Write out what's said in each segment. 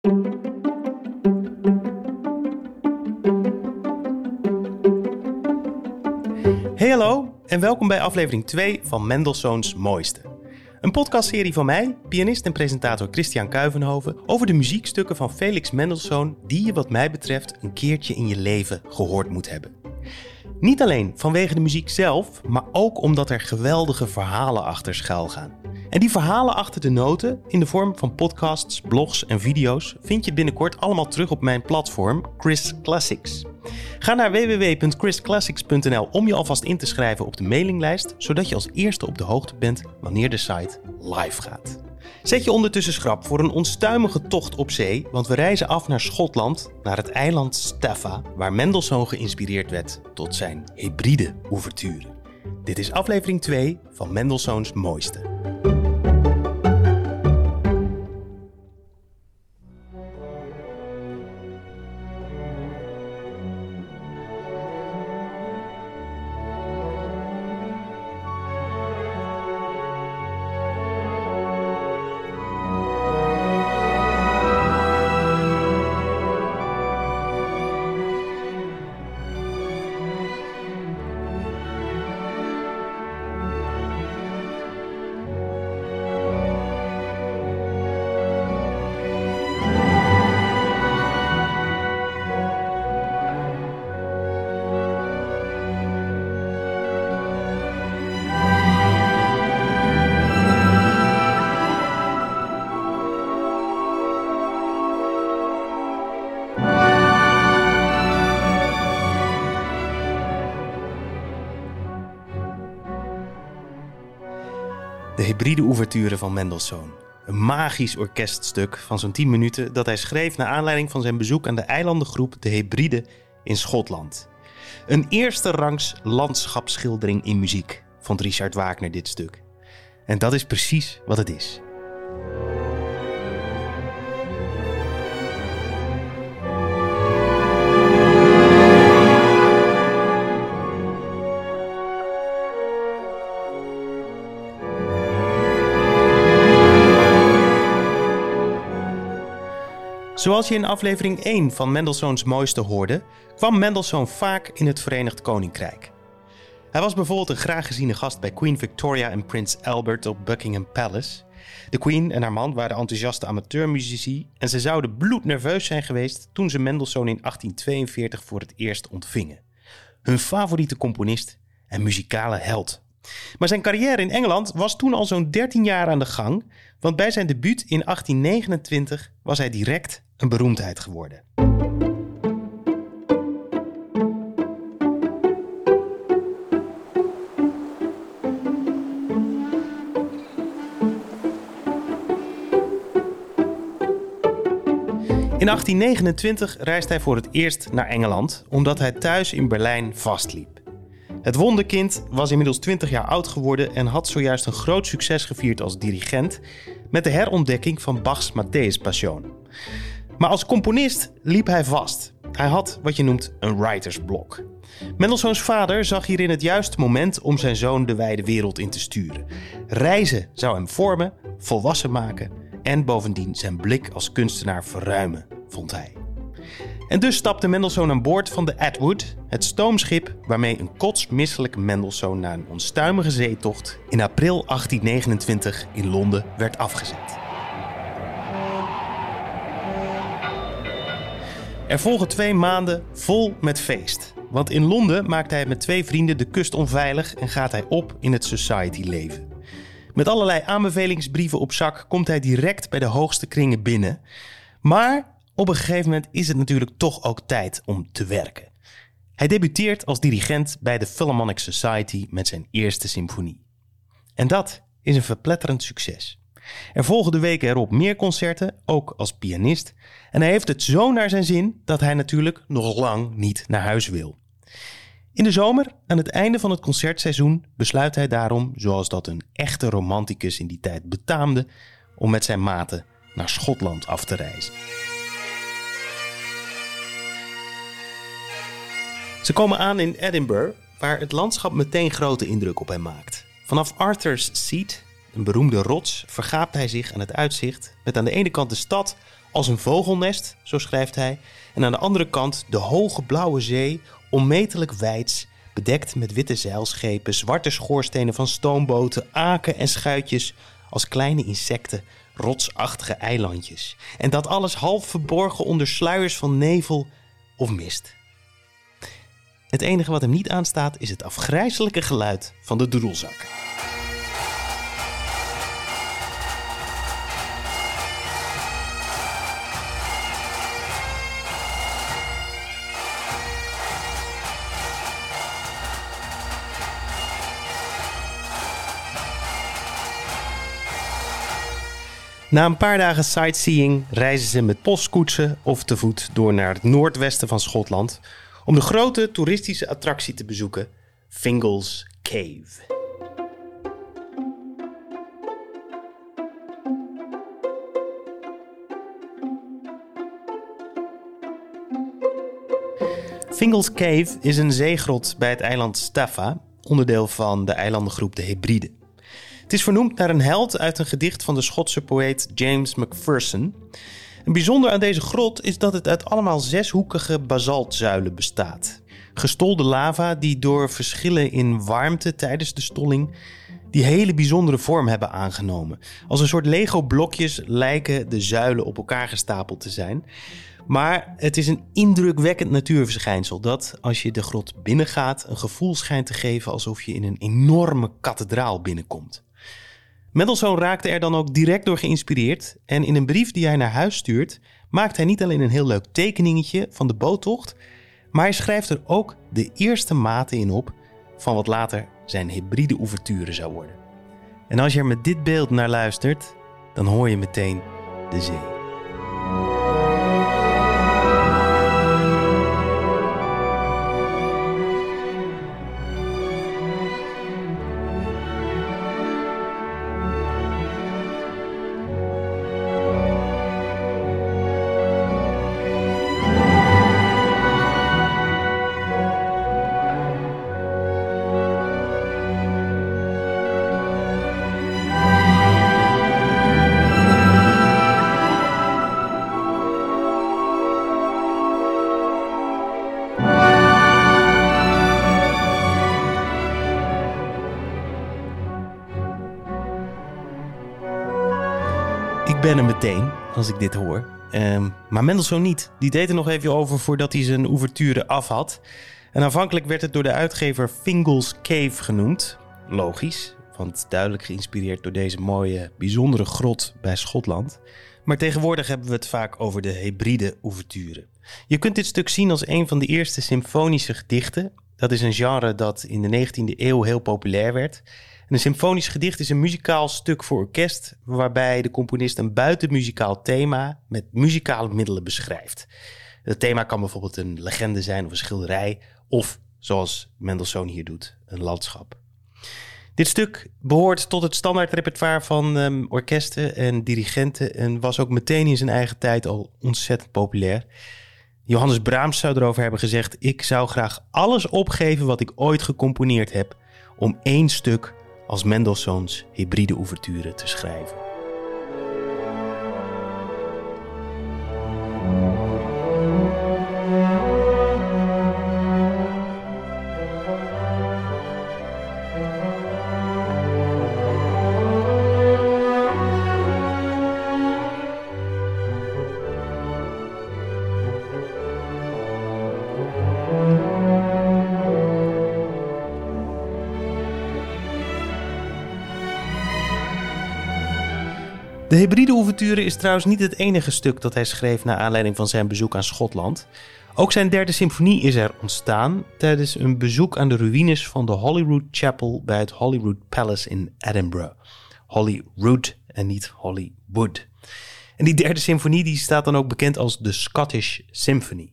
Hey hallo en welkom bij aflevering 2 van Mendelssohns Mooiste. Een podcastserie van mij, pianist en presentator Christian Kuivenhoven, over de muziekstukken van Felix Mendelssohn die je wat mij betreft een keertje in je leven gehoord moet hebben. Niet alleen vanwege de muziek zelf, maar ook omdat er geweldige verhalen achter schuil gaan. En die verhalen achter de noten, in de vorm van podcasts, blogs en video's, vind je binnenkort allemaal terug op mijn platform Chris Classics. Ga naar www.chrisclassics.nl om je alvast in te schrijven op de mailinglijst, zodat je als eerste op de hoogte bent wanneer de site live gaat. Zet je ondertussen schrap voor een onstuimige tocht op zee, want we reizen af naar Schotland, naar het eiland Staffa, waar Mendelssohn geïnspireerd werd tot zijn hybride ouverture. Dit is aflevering 2 van Mendelssohns Mooiste. De hybride ouverture van Mendelssohn. Een magisch orkeststuk van zo'n 10 minuten dat hij schreef naar aanleiding van zijn bezoek aan de eilandengroep De Hebride in Schotland. Een eerste rangs landschapsschildering in muziek, vond Richard Wagner dit stuk. En dat is precies wat het is. Zoals je in aflevering 1 van Mendelssohns Mooiste hoorde, kwam Mendelssohn vaak in het Verenigd Koninkrijk. Hij was bijvoorbeeld een graag geziene gast bij Queen Victoria en Prins Albert op Buckingham Palace. De Queen en haar man waren enthousiaste amateurmuzici en ze zouden bloednerveus zijn geweest toen ze Mendelssohn in 1842 voor het eerst ontvingen. Hun favoriete componist en muzikale held. Maar zijn carrière in Engeland was toen al zo'n 13 jaar aan de gang, want bij zijn debuut in 1829 was hij direct een beroemdheid geworden. In 1829 reist hij voor het eerst naar Engeland, omdat hij thuis in Berlijn vastliep. Het wonderkind was inmiddels 20 jaar oud geworden en had zojuist een groot succes gevierd als dirigent met de herontdekking van Bach's Matthäus Passion. Maar als componist liep hij vast. Hij had wat je noemt een writersblok. Mendelssohns vader zag hierin het juiste moment om zijn zoon de wijde wereld in te sturen. Reizen zou hem vormen, volwassen maken en bovendien zijn blik als kunstenaar verruimen, vond hij. En dus stapte Mendelssohn aan boord van de Atwood, het stoomschip waarmee een kotsmisselijke Mendelssohn na een onstuimige zeetocht in april 1829 in Londen werd afgezet. Er volgen twee maanden vol met feest. Want in Londen maakt hij met twee vrienden de kust onveilig en gaat hij op in het society-leven. Met allerlei aanbevelingsbrieven op zak komt hij direct bij de hoogste kringen binnen. Maar op een gegeven moment is het natuurlijk toch ook tijd om te werken. Hij debuteert als dirigent bij de Philharmonic Society met zijn eerste symfonie. En dat is een verpletterend succes. Er volgen de weken erop meer concerten, ook als pianist. En hij heeft het zo naar zijn zin dat hij natuurlijk nog lang niet naar huis wil. In de zomer, aan het einde van het concertseizoen, besluit hij daarom, zoals dat een echte romanticus in die tijd betaamde, om met zijn maten naar Schotland af te reizen. Ze komen aan in Edinburgh, waar het landschap meteen grote indruk op hem maakt. Vanaf Arthur's Seat een beroemde rots, vergaapt hij zich aan het uitzicht met aan de ene kant de stad als een vogelnest, zo schrijft hij, en aan de andere kant de hoge blauwe zee, onmetelijk wijds, bedekt met witte zeilschepen, zwarte schoorstenen van stoomboten, aken en schuitjes als kleine insecten, rotsachtige eilandjes. En dat alles half verborgen onder sluiers van nevel of mist. Het enige wat hem niet aanstaat is het afgrijzelijke geluid van de droelzak. Na een paar dagen sightseeing reizen ze met postkoetsen of te voet door naar het noordwesten van Schotland om de grote toeristische attractie te bezoeken, Fingal's Cave. Fingal's Cave is een zeegrot bij het eiland Staffa, onderdeel van de eilandengroep de Hebriden. Het is vernoemd naar een held uit een gedicht van de Schotse poëet James Macpherson. En bijzonder aan deze grot is dat het uit allemaal zeshoekige basaltzuilen bestaat. Gestolde lava die door verschillen in warmte tijdens de stolling die hele bijzondere vorm hebben aangenomen. Als een soort Lego-blokjes lijken de zuilen op elkaar gestapeld te zijn. Maar het is een indrukwekkend natuurverschijnsel dat, als je de grot binnengaat, een gevoel schijnt te geven alsof je in een enorme kathedraal binnenkomt. Mendelssohn raakte er dan ook direct door geïnspireerd en in een brief die hij naar huis stuurt, maakt hij niet alleen een heel leuk tekeningetje van de boottocht, maar hij schrijft er ook de eerste maten in op van wat later zijn hybride ouverture zou worden. En als je er met dit beeld naar luistert, dan hoor je meteen de zee. Ben er meteen als ik dit hoor. Um, maar Mendelssohn niet. Die deed er nog even over voordat hij zijn ouverture af had. En aanvankelijk werd het door de uitgever Fingal's Cave genoemd. Logisch, want duidelijk geïnspireerd door deze mooie, bijzondere grot bij Schotland. Maar tegenwoordig hebben we het vaak over de hybride ouverture. Je kunt dit stuk zien als een van de eerste symfonische gedichten. Dat is een genre dat in de 19e eeuw heel populair werd een symfonisch gedicht is een muzikaal stuk voor orkest, waarbij de componist een buitenmuzikaal thema met muzikale middelen beschrijft. Het thema kan bijvoorbeeld een legende zijn of een schilderij, of zoals Mendelssohn hier doet, een landschap. Dit stuk behoort tot het standaardrepertoire van um, orkesten en dirigenten en was ook meteen in zijn eigen tijd al ontzettend populair. Johannes Brahms zou erover hebben gezegd: Ik zou graag alles opgeven wat ik ooit gecomponeerd heb om één stuk als Mendelssohns hybride ouverture te schrijven. De hybride ouverture is trouwens niet het enige stuk dat hij schreef naar aanleiding van zijn bezoek aan Schotland. Ook zijn derde symfonie is er ontstaan tijdens een bezoek aan de ruïnes van de Holyrood Chapel bij het Holyrood Palace in Edinburgh. Holyrood en niet Hollywood. En die derde symfonie die staat dan ook bekend als de Scottish Symphony.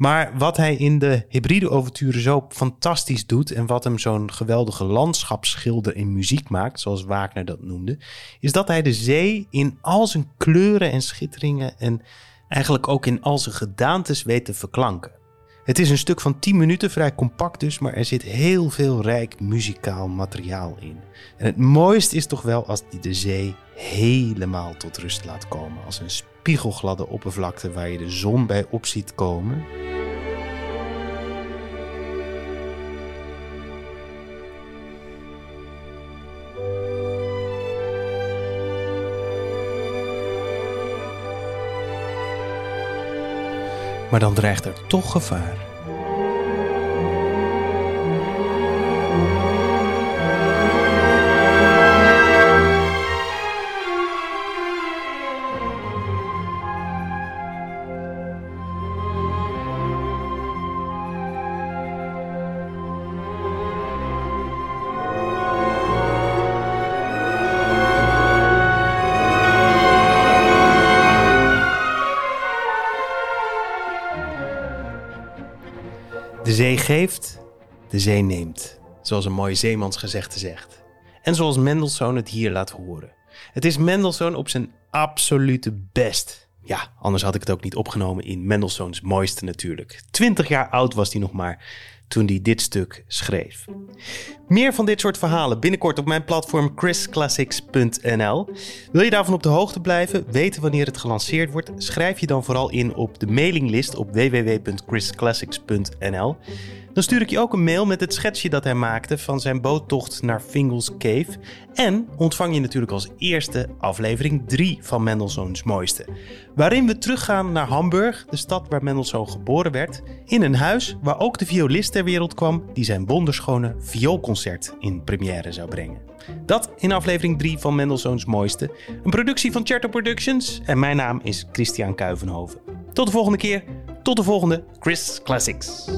Maar wat hij in de hybride overturen zo fantastisch doet en wat hem zo'n geweldige landschapsschilder in muziek maakt, zoals Wagner dat noemde, is dat hij de zee in al zijn kleuren en schitteringen en eigenlijk ook in al zijn gedaantes weet te verklanken. Het is een stuk van 10 minuten, vrij compact dus, maar er zit heel veel rijk muzikaal materiaal in. En het mooiste is toch wel als die de zee helemaal tot rust laat komen. Als een spiegelgladde oppervlakte waar je de zon bij op ziet komen. Maar dan dreigt er toch gevaar. Zee geeft, de zee neemt. Zoals een mooi zeemansgezegde zegt. En zoals Mendelssohn het hier laat horen. Het is Mendelssohn op zijn absolute best. Ja, anders had ik het ook niet opgenomen in Mendelssohns mooiste natuurlijk. Twintig jaar oud was hij nog maar toen hij dit stuk schreef. Meer van dit soort verhalen binnenkort op mijn platform chrisclassics.nl. Wil je daarvan op de hoogte blijven, weten wanneer het gelanceerd wordt, schrijf je dan vooral in op de mailinglist op www.chrisclassics.nl. Dan stuur ik je ook een mail met het schetsje dat hij maakte van zijn boottocht naar Fingal's Cave. En ontvang je natuurlijk als eerste aflevering 3 van Mendelssohns Mooiste. Waarin we teruggaan naar Hamburg, de stad waar Mendelssohn geboren werd. In een huis waar ook de violist ter wereld kwam die zijn wonderschone vioolconcert in première zou brengen. Dat in aflevering 3 van Mendelssohns Mooiste. Een productie van Charter Productions en mijn naam is Christian Kuivenhoven. Tot de volgende keer. Tot de volgende Chris Classics.